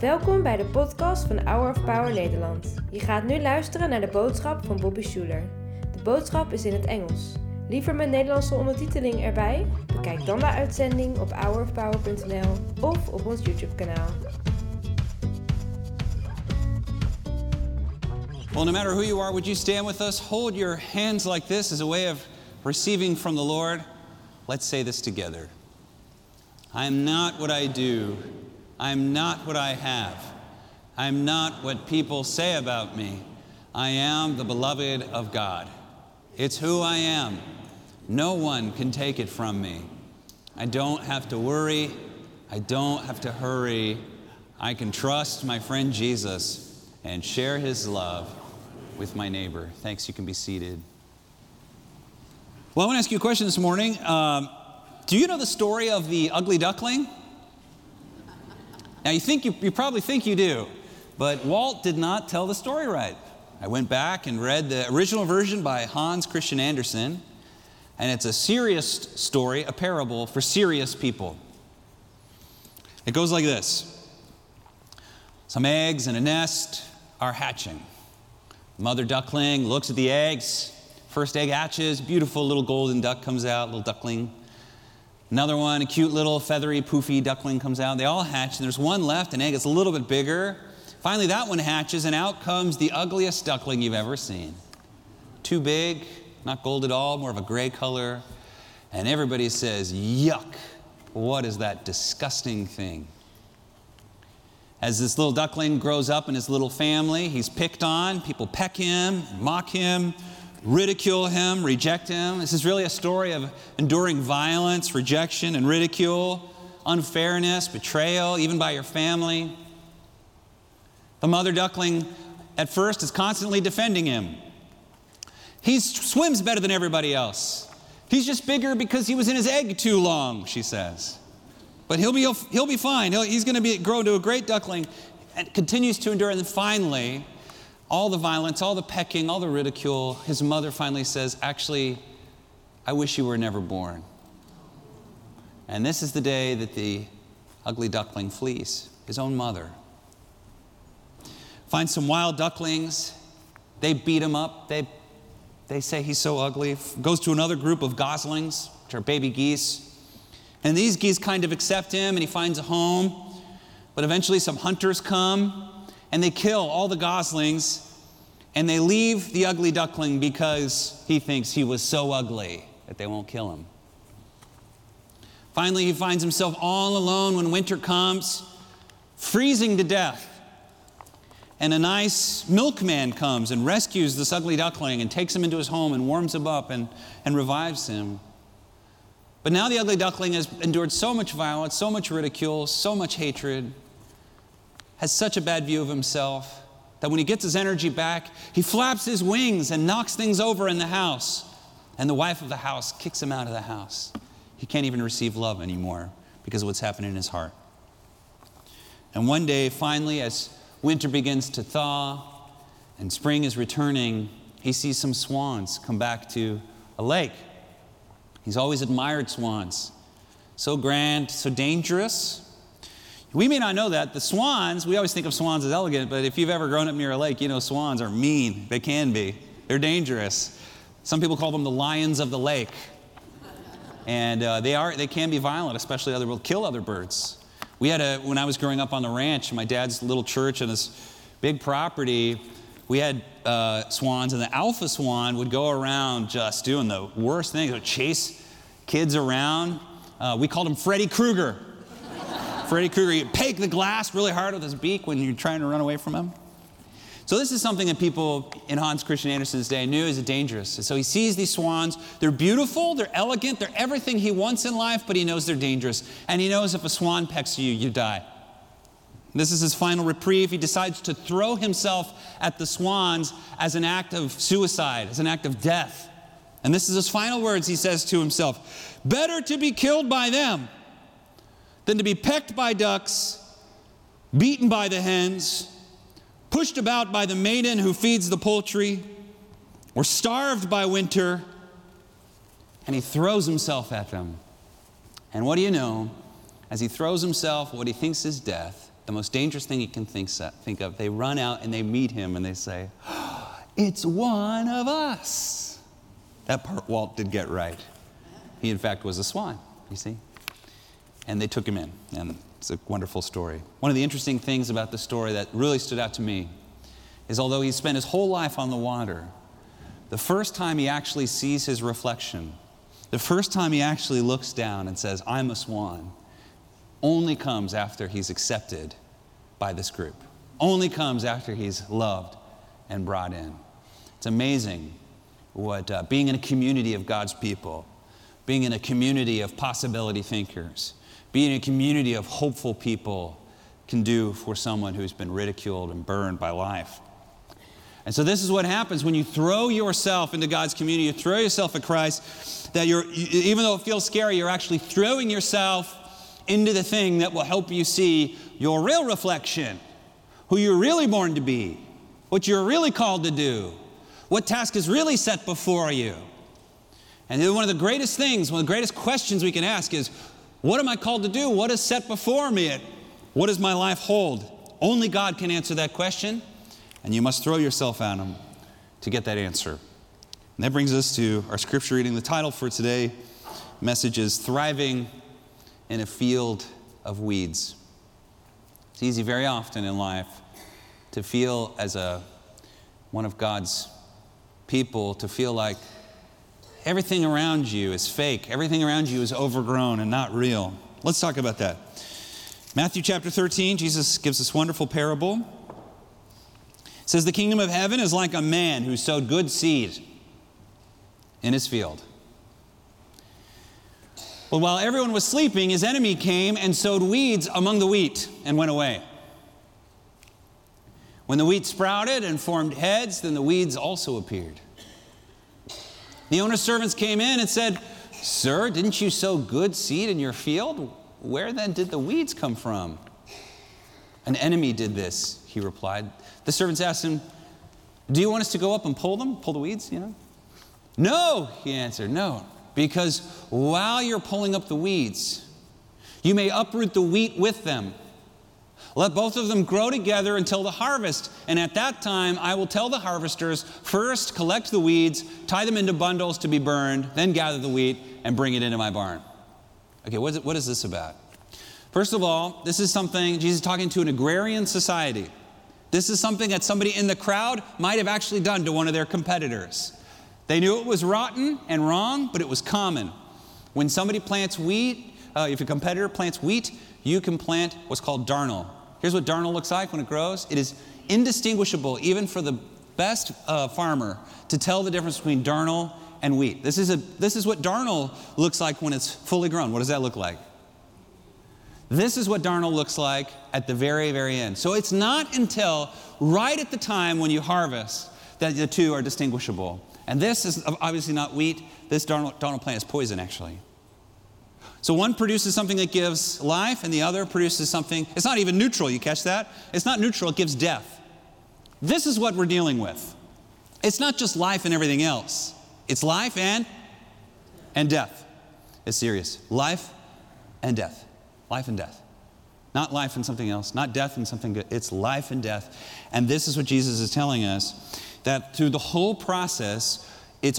Welkom bij de podcast van Hour of Power Nederland. Je gaat nu luisteren naar de boodschap van Bobby Schuler. De boodschap is in het Engels. Liever met Nederlandse ondertiteling erbij? Bekijk dan de uitzending op hourofpower.nl of op ons YouTube kanaal. Well, no matter who you are, would you stand with us? Hold your hands like this as a way of receiving from the Lord. Let's say this together. I am not what I do. I am not what I have. I am not what people say about me. I am the beloved of God. It's who I am. No one can take it from me. I don't have to worry. I don't have to hurry. I can trust my friend Jesus and share his love with my neighbor. Thanks, you can be seated. Well, I want to ask you a question this morning. Um, do you know the story of the ugly duckling? Now, you think you, you probably think you do, but Walt did not tell the story right. I went back and read the original version by Hans Christian Andersen, and it's a serious story, a parable for serious people. It goes like this Some eggs in a nest are hatching. Mother duckling looks at the eggs. First egg hatches, beautiful little golden duck comes out, little duckling. Another one, a cute little feathery, poofy duckling comes out. They all hatch, and there's one left, an egg that's a little bit bigger. Finally, that one hatches, and out comes the ugliest duckling you've ever seen. Too big, not gold at all, more of a gray color. And everybody says, Yuck, what is that disgusting thing? As this little duckling grows up in his little family, he's picked on. People peck him, mock him, ridicule him, reject him. This is really a story of enduring violence, rejection, and ridicule, unfairness, betrayal, even by your family. The mother duckling at first is constantly defending him. He swims better than everybody else. He's just bigger because he was in his egg too long, she says. But he'll be, he'll he'll be fine. He'll, he's going to be grow to a great duckling and continues to endure. And then finally, all the violence, all the pecking, all the ridicule, his mother finally says, Actually, I wish you were never born. And this is the day that the ugly duckling flees his own mother. Finds some wild ducklings. They beat him up. They, they say he's so ugly. Goes to another group of goslings, which are baby geese. And these geese kind of accept him and he finds a home. But eventually, some hunters come and they kill all the goslings and they leave the ugly duckling because he thinks he was so ugly that they won't kill him. Finally, he finds himself all alone when winter comes, freezing to death. And a nice milkman comes and rescues this ugly duckling and takes him into his home and warms him up and, and revives him. But now the ugly duckling has endured so much violence, so much ridicule, so much hatred, has such a bad view of himself that when he gets his energy back, he flaps his wings and knocks things over in the house. And the wife of the house kicks him out of the house. He can't even receive love anymore because of what's happening in his heart. And one day, finally, as winter begins to thaw and spring is returning, he sees some swans come back to a lake. He's always admired swans. So grand, so dangerous. We may not know that. The swans, we always think of swans as elegant, but if you've ever grown up near a lake, you know swans are mean. They can be. They're dangerous. Some people call them the lions of the lake. And uh, they, are, they can be violent, especially other will kill other birds. We had a, when I was growing up on the ranch, my dad's little church and this big property, we had uh, swans, and the alpha swan would go around just doing the worst things, would chase kids around. Uh, we called him Freddy Krueger. Freddy Krueger, you peg the glass really hard with his beak when you're trying to run away from him. So this is something that people in Hans Christian Andersen's day knew is dangerous. And so he sees these swans. They're beautiful, they're elegant, they're everything he wants in life, but he knows they're dangerous. And he knows if a swan pecks you, you die. This is his final reprieve. He decides to throw himself at the swans as an act of suicide, as an act of death. And this is his final words he says to himself Better to be killed by them than to be pecked by ducks, beaten by the hens, pushed about by the maiden who feeds the poultry, or starved by winter. And he throws himself at them. And what do you know? As he throws himself, what he thinks is death, the most dangerous thing he can think, think of. They run out and they meet him and they say, It's one of us. That part Walt did get right. He, in fact, was a swan, you see. And they took him in, and it's a wonderful story. One of the interesting things about the story that really stood out to me is although he spent his whole life on the water, the first time he actually sees his reflection, the first time he actually looks down and says, I'm a swan, only comes after he's accepted by this group, only comes after he's loved and brought in. It's amazing what uh, being in a community of God's people, being in a community of possibility thinkers, being a community of hopeful people can do for someone who's been ridiculed and burned by life. And so this is what happens when you throw yourself into God's community, you throw yourself at Christ, that you're, even though it feels scary, you're actually throwing yourself into the thing that will help you see your real reflection, who you're really born to be, what you're really called to do, what task is really set before you. And one of the greatest things, one of the greatest questions we can ask is, what am I called to do? What is set before me? What does my life hold? Only God can answer that question and you must throw yourself at Him to get that answer. And that brings us to our scripture reading. The title for today message is Thriving in a Field of Weeds. It's easy very often in life to feel as a one of God's people to feel like everything around you is fake, everything around you is overgrown and not real. Let's talk about that. Matthew chapter 13, Jesus gives this wonderful parable says the kingdom of heaven is like a man who sowed good seed in his field. Well, while everyone was sleeping, his enemy came and sowed weeds among the wheat and went away. When the wheat sprouted and formed heads, then the weeds also appeared. The owner's servants came in and said, Sir, didn't you sow good seed in your field? Where then did the weeds come from? An enemy did this, he replied. The servants asked him, Do you want us to go up and pull them, pull the weeds, you know? No, he answered, no, because while you're pulling up the weeds, you may uproot the wheat with them. Let both of them grow together until the harvest. And at that time, I will tell the harvesters first collect the weeds, tie them into bundles to be burned, then gather the wheat and bring it into my barn. Okay, what is, what is this about? First of all, this is something Jesus is talking to an agrarian society. This is something that somebody in the crowd might have actually done to one of their competitors. They knew it was rotten and wrong, but it was common. When somebody plants wheat, uh, if a competitor plants wheat, you can plant what's called darnel. Here's what darnel looks like when it grows it is indistinguishable, even for the best uh, farmer, to tell the difference between darnel and wheat. This is, a, this is what darnel looks like when it's fully grown. What does that look like? This is what darnel looks like at the very, very end. So it's not until right at the time when you harvest that the two are distinguishable. And this is obviously not wheat. This darnel, darnel plant is poison, actually. So one produces something that gives life, and the other produces something, it's not even neutral, you catch that? It's not neutral, it gives death. This is what we're dealing with. It's not just life and everything else, it's life and, and death. It's serious. Life and death. Life and death. Not life and something else, not death and something good. It's life and death. And this is what Jesus is telling us that through the whole process, it's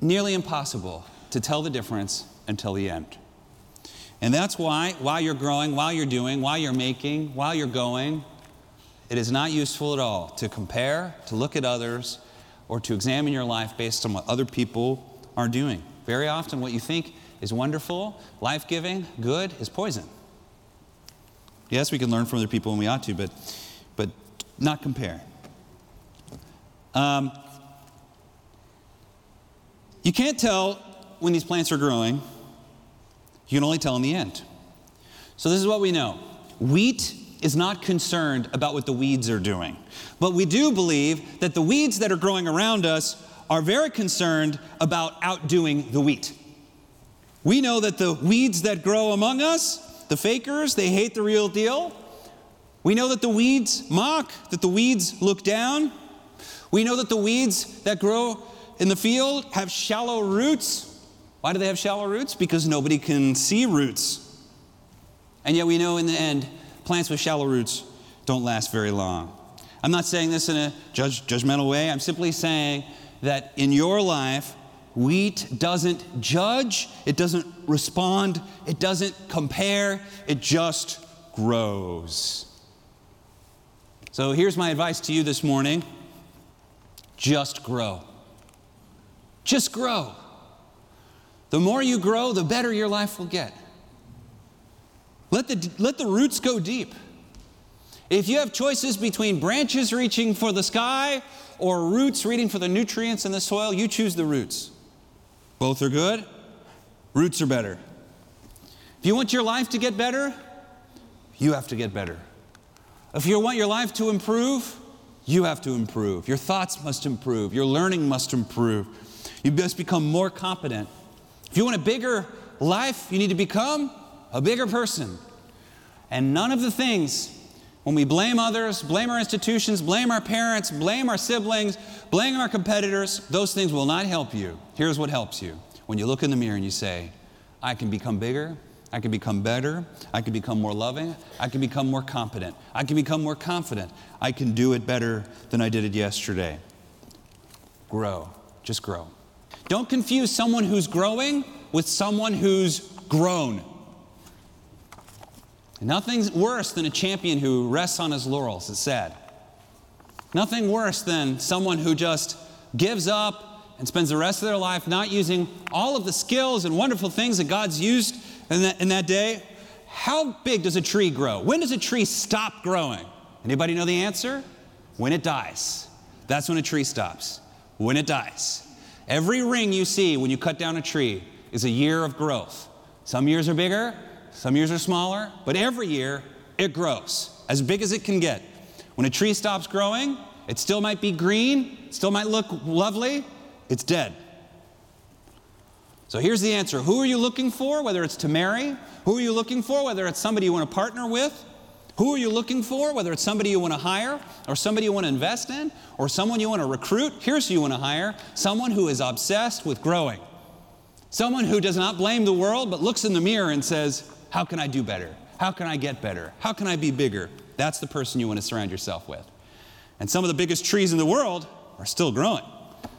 nearly impossible to tell the difference until the end. And that's why, while you're growing, while you're doing, while you're making, while you're going, it is not useful at all to compare, to look at others, or to examine your life based on what other people are doing. Very often, what you think is wonderful, life giving, good, is poison. Yes, we can learn from other people when we ought to, but, but not compare. Um, you can't tell when these plants are growing, you can only tell in the end. So, this is what we know wheat is not concerned about what the weeds are doing. But we do believe that the weeds that are growing around us are very concerned about outdoing the wheat. We know that the weeds that grow among us the fakers, they hate the real deal. We know that the weeds mock, that the weeds look down. We know that the weeds that grow in the field have shallow roots. Why do they have shallow roots? Because nobody can see roots. And yet we know in the end plants with shallow roots don't last very long. I'm not saying this in a judge, judgmental way. I'm simply saying that in your life, wheat doesn't judge, it doesn't respond, it doesn't compare, it just grows. So here's my advice to you this morning just grow. Just grow. The more you grow, the better your life will get. Let the, let the roots go deep. If you have choices between branches reaching for the sky or roots reaching for the nutrients in the soil, you choose the roots. Both are good, roots are better. If you want your life to get better, you have to get better. If you want your life to improve, you have to improve. Your thoughts must improve. Your learning must improve. You must become more competent. If you want a bigger life, you need to become a bigger person. And none of the things, when we blame others, blame our institutions, blame our parents, blame our siblings, blame our competitors, those things will not help you. Here's what helps you when you look in the mirror and you say, I can become bigger, I can become better. I can become more loving. I can become more competent. I can become more confident. I can do it better than I did it yesterday. Grow. Just grow. Don't confuse someone who's growing with someone who's grown. Nothing's worse than a champion who rests on his laurels. It's sad. Nothing worse than someone who just gives up and spends the rest of their life not using all of the skills and wonderful things that God's used in that, in that day, how big does a tree grow? When does a tree stop growing? Anybody know the answer? When it dies. That's when a tree stops. When it dies. Every ring you see when you cut down a tree is a year of growth. Some years are bigger, some years are smaller, but every year it grows as big as it can get. When a tree stops growing, it still might be green, still might look lovely, it's dead. So here's the answer Who are you looking for, whether it's to marry? Who are you looking for, whether it's somebody you want to partner with? Who are you looking for, whether it's somebody you want to hire, or somebody you want to invest in, or someone you want to recruit? Here's who you want to hire someone who is obsessed with growing. Someone who does not blame the world, but looks in the mirror and says, How can I do better? How can I get better? How can I be bigger? That's the person you want to surround yourself with. And some of the biggest trees in the world are still growing.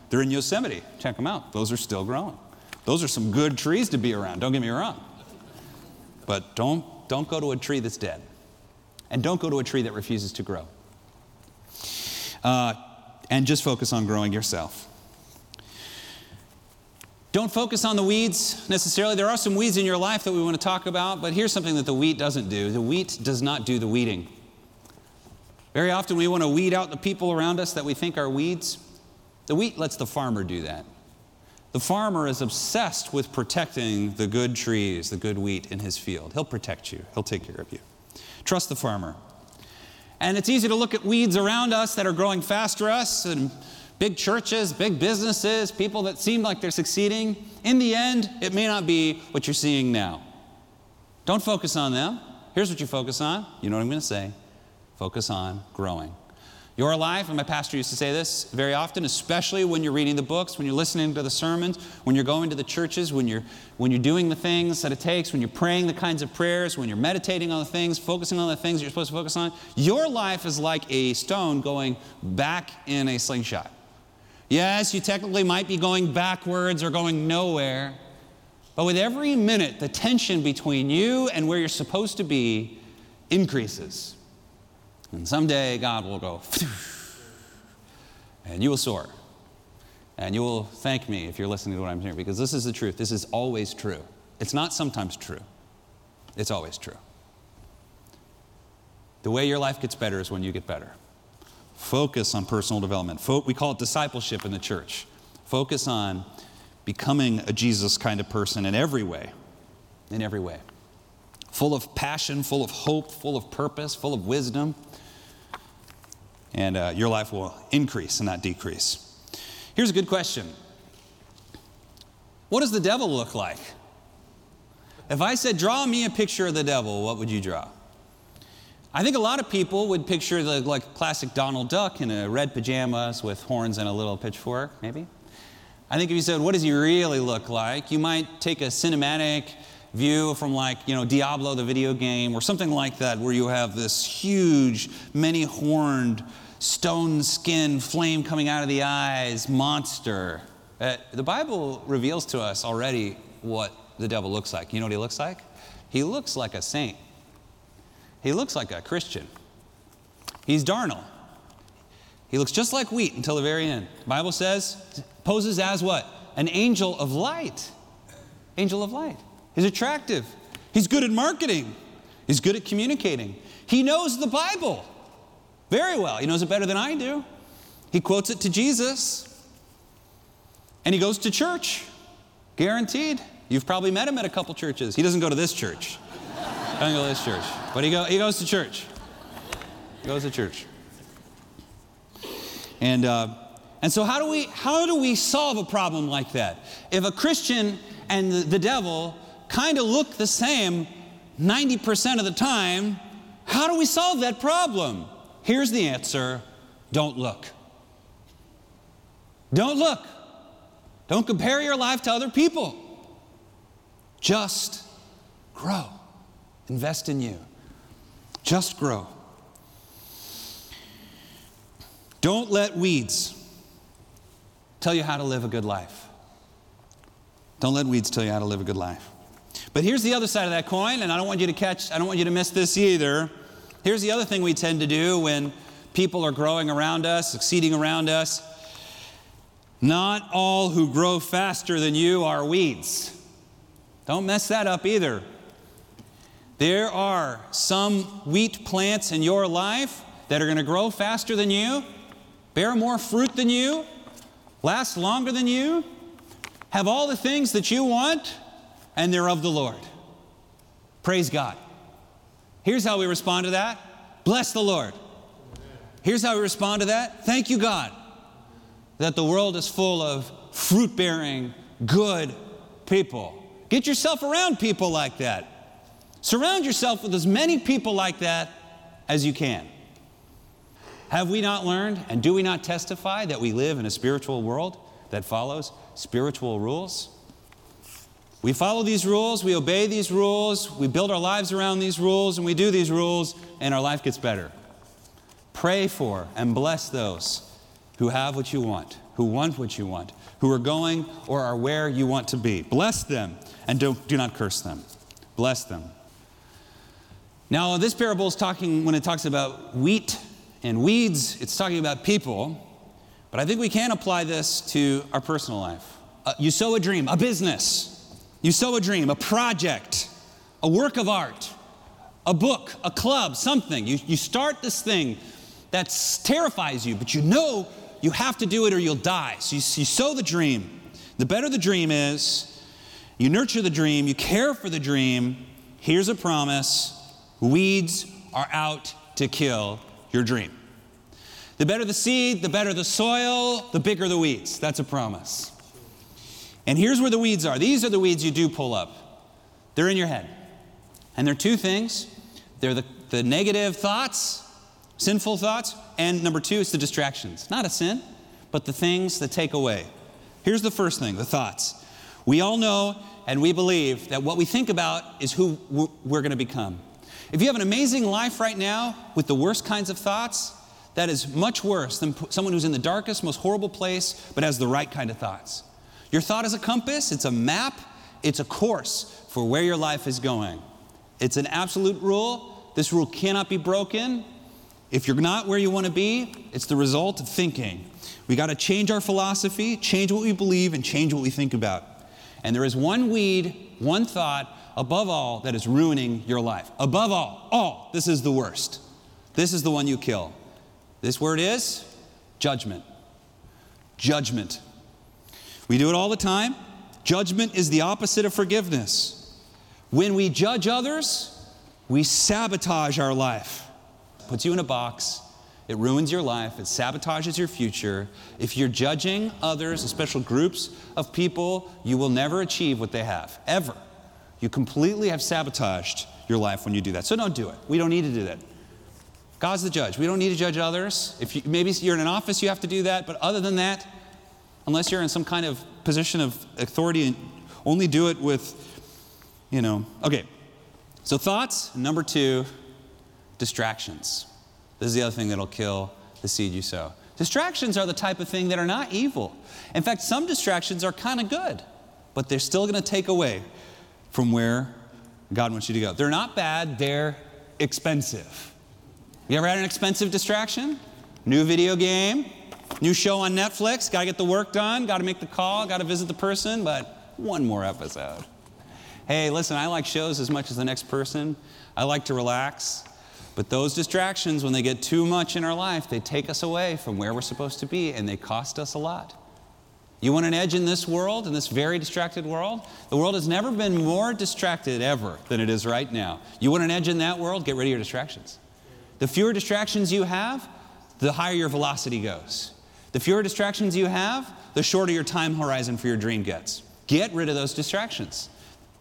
They're in Yosemite. Check them out. Those are still growing. Those are some good trees to be around, don't get me wrong. But don't, don't go to a tree that's dead. And don't go to a tree that refuses to grow. Uh, and just focus on growing yourself. Don't focus on the weeds necessarily. There are some weeds in your life that we want to talk about, but here's something that the wheat doesn't do the wheat does not do the weeding. Very often we want to weed out the people around us that we think are weeds. The wheat lets the farmer do that. The farmer is obsessed with protecting the good trees, the good wheat in his field. He'll protect you, he'll take care of you. Trust the farmer. And it's easy to look at weeds around us that are growing faster us and big churches, big businesses, people that seem like they're succeeding. In the end, it may not be what you're seeing now. Don't focus on them. Here's what you focus on. You know what I'm going to say. Focus on growing. Your life, and my pastor used to say this very often, especially when you're reading the books, when you're listening to the sermons, when you're going to the churches, when you're, when you're doing the things that it takes, when you're praying the kinds of prayers, when you're meditating on the things, focusing on the things you're supposed to focus on, your life is like a stone going back in a slingshot. Yes, you technically might be going backwards or going nowhere, but with every minute, the tension between you and where you're supposed to be increases. And someday God will go, and you will soar. And you will thank me if you're listening to what I'm hearing, because this is the truth. This is always true. It's not sometimes true, it's always true. The way your life gets better is when you get better. Focus on personal development. we call it discipleship in the church. Focus on becoming a Jesus kind of person in every way. In every way. Full of passion, full of hope, full of purpose, full of wisdom and uh, your life will increase and not decrease. Here's a good question What does the devil look like? If I said, draw me a picture of the devil, what would you draw? I think a lot of people would picture the like classic Donald Duck in a red pajamas with horns and a little pitchfork, maybe. I think if you said, what does he really look like? You might take a cinematic view from like, you know, Diablo, the video game, or something like that, where you have this huge, many horned, stone skin, flame coming out of the eyes monster. Uh, the Bible reveals to us already what the devil looks like. You know what he looks like? He looks like a saint, he looks like a Christian. He's darnel. He looks just like wheat until the very end. The Bible says, poses as what? An angel of light. Angel of light. He's attractive. He's good at marketing. He's good at communicating. He knows the Bible very well. He knows it better than I do. He quotes it to Jesus. And he goes to church. Guaranteed. You've probably met him at a couple churches. He doesn't go to this church. doesn't go to this church. But he, go, he goes to church. He goes to church. And, uh, and so, how do, we, how do we solve a problem like that? If a Christian and the, the devil kind of look the same 90% of the time, how do we solve that problem? Here's the answer don't look. Don't look. Don't compare your life to other people. Just grow. Invest in you. Just grow. Don't let weeds tell you how to live a good life. Don't let weeds tell you how to live a good life. But here's the other side of that coin, and I don't want you to catch, I don't want you to miss this either. Here's the other thing we tend to do when people are growing around us, succeeding around us. Not all who grow faster than you are weeds. Don't mess that up either. There are some wheat plants in your life that are going to grow faster than you, bear more fruit than you, last longer than you, have all the things that you want, and they're of the Lord. Praise God. Here's how we respond to that bless the Lord. Here's how we respond to that thank you, God, that the world is full of fruit bearing, good people. Get yourself around people like that. Surround yourself with as many people like that as you can. Have we not learned and do we not testify that we live in a spiritual world that follows spiritual rules? We follow these rules, we obey these rules, we build our lives around these rules, and we do these rules, and our life gets better. Pray for and bless those who have what you want, who want what you want, who are going or are where you want to be. Bless them and do, do not curse them. Bless them. Now, this parable is talking, when it talks about wheat and weeds, it's talking about people, but I think we can apply this to our personal life. Uh, you sow a dream, a business, you sow a dream, a project, a work of art, a book, a club, something. You, you start this thing that terrifies you, but you know you have to do it or you'll die. So you, you sow the dream. The better the dream is, you nurture the dream, you care for the dream. Here's a promise weeds are out to kill your dream. The better the seed, the better the soil, the bigger the weeds. That's a promise. And here's where the weeds are. These are the weeds you do pull up. They're in your head. And they're two things. They're the, the negative thoughts, sinful thoughts, and number two, it's the distractions. Not a sin, but the things that take away. Here's the first thing the thoughts. We all know and we believe that what we think about is who we're going to become. If you have an amazing life right now with the worst kinds of thoughts, that is much worse than someone who's in the darkest, most horrible place, but has the right kind of thoughts. Your thought is a compass, it's a map, it's a course for where your life is going. It's an absolute rule. This rule cannot be broken. If you're not where you want to be, it's the result of thinking. We got to change our philosophy, change what we believe, and change what we think about. And there is one weed, one thought above all that is ruining your life. Above all, all, this is the worst. This is the one you kill. This word is judgment. Judgment. We do it all the time. Judgment is the opposite of forgiveness. When we judge others, we sabotage our life. It Puts you in a box, it ruins your life, it sabotages your future. If you're judging others, especially groups of people, you will never achieve what they have, ever. You completely have sabotaged your life when you do that. So don't do it. We don't need to do that. God's the judge. We don't need to judge others. If you, maybe you're in an office, you have to do that. But other than that, unless you're in some kind of position of authority, and only do it with You know, okay. So, thoughts. Number two, distractions. This is the other thing that'll kill the seed you sow. Distractions are the type of thing that are not evil. In fact, some distractions are kind of good, but they're still going to take away from where God wants you to go. They're not bad, they're expensive. You ever had an expensive distraction? New video game, new show on Netflix, got to get the work done, got to make the call, got to visit the person, but one more episode. Hey, listen, I like shows as much as the next person. I like to relax. But those distractions, when they get too much in our life, they take us away from where we're supposed to be and they cost us a lot. You want an edge in this world, in this very distracted world? The world has never been more distracted ever than it is right now. You want an edge in that world? Get rid of your distractions. The fewer distractions you have, the higher your velocity goes. The fewer distractions you have, the shorter your time horizon for your dream gets. Get rid of those distractions.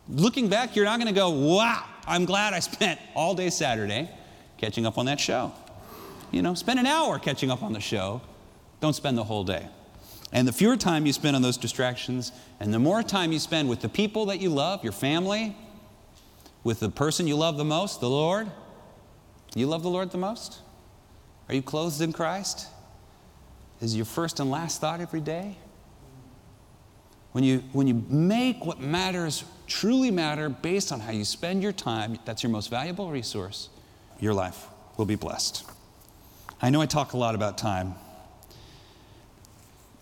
Looking back, you're not going to go, wow, I'm glad I spent all day Saturday catching up on that show. You know, spend an hour catching up on the show. Don't spend the whole day. And the fewer time you spend on those distractions, and the more time you spend with the people that you love, your family, with the person you love the most, the Lord. You love the Lord the most? Are you clothed in Christ? Is your first and last thought every day? When you, when you make what matters truly matter based on how you spend your time, that's your most valuable resource, your life will be blessed. I know I talk a lot about time,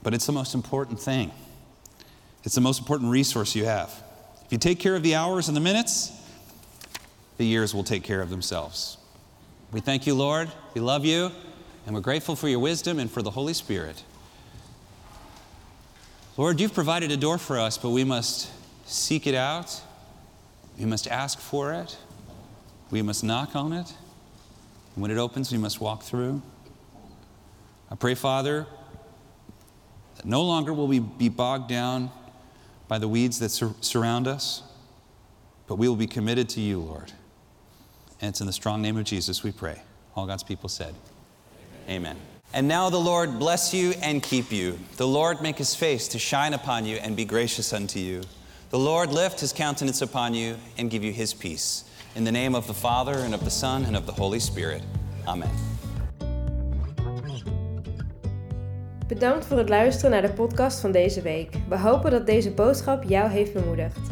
but it's the most important thing. It's the most important resource you have. If you take care of the hours and the minutes, the years will take care of themselves. We thank you, Lord. We love you, and we're grateful for your wisdom and for the Holy Spirit. Lord, you've provided a door for us, but we must seek it out. We must ask for it. We must knock on it. And when it opens, we must walk through. I pray, Father, that no longer will we be bogged down by the weeds that sur- surround us, but we will be committed to you, Lord. And it's in the strong name of Jesus we pray. All God's people said, Amen. Amen. And now the Lord bless you and keep you. The Lord make his face to shine upon you and be gracious unto you. The Lord lift his countenance upon you and give you his peace. In the name of the Father, and of the Son, and of the Holy Spirit. Amen. Bedankt voor het luisteren naar de podcast van deze week. We hopen dat deze boodschap jou heeft bemoedigd.